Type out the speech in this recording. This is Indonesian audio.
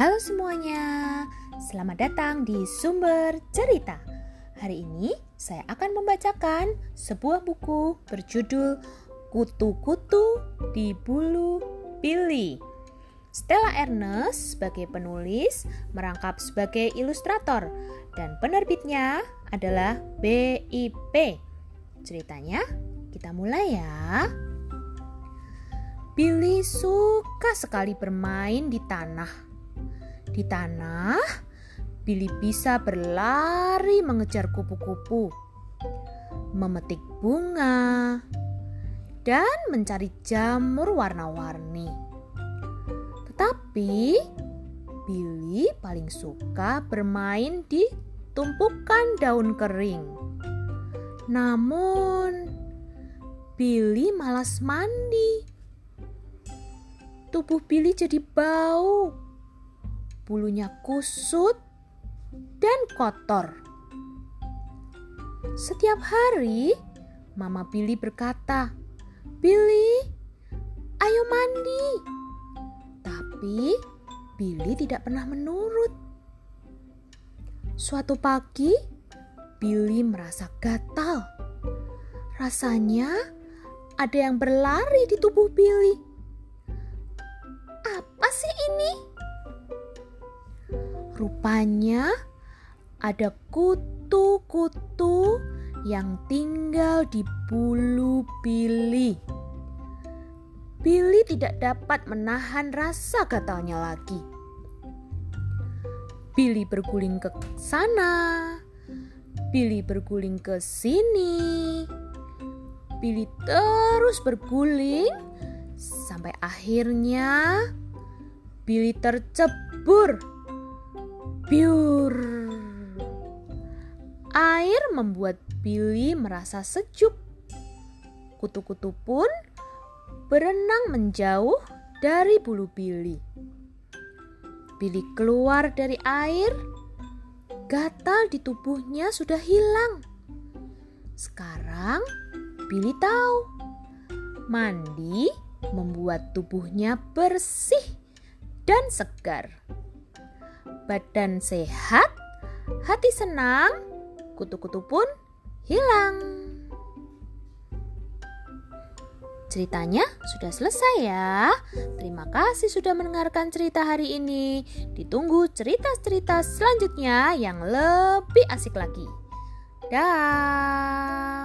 Halo semuanya, selamat datang di Sumber Cerita. Hari ini saya akan membacakan sebuah buku berjudul Kutu-kutu di Bulu Billy. Stella Ernest sebagai penulis merangkap sebagai ilustrator dan penerbitnya adalah BIP. Ceritanya kita mulai ya. Billy suka sekali bermain di tanah. Di tanah, Billy bisa berlari mengejar kupu-kupu, memetik bunga, dan mencari jamur warna-warni. Tetapi Billy paling suka bermain di tumpukan daun kering. Namun, Billy malas mandi tubuh Billy jadi bau. Bulunya kusut dan kotor. Setiap hari, Mama Billy berkata, "Billy, ayo mandi." Tapi Billy tidak pernah menurut. Suatu pagi, Billy merasa gatal. Rasanya ada yang berlari di tubuh Billy sih ini? Rupanya ada kutu-kutu yang tinggal di bulu Billy. Billy tidak dapat menahan rasa gatalnya lagi. Billy berguling ke sana, Billy berguling ke sini. Billy terus berguling sampai akhirnya Billy tercebur. Biur. Air membuat Billy merasa sejuk. Kutu-kutu pun berenang menjauh dari bulu Billy. Billy keluar dari air, gatal di tubuhnya sudah hilang. Sekarang Billy tahu mandi membuat tubuhnya bersih dan segar. Badan sehat, hati senang, kutu-kutu pun hilang. Ceritanya sudah selesai ya. Terima kasih sudah mendengarkan cerita hari ini. Ditunggu cerita-cerita selanjutnya yang lebih asik lagi. Dah.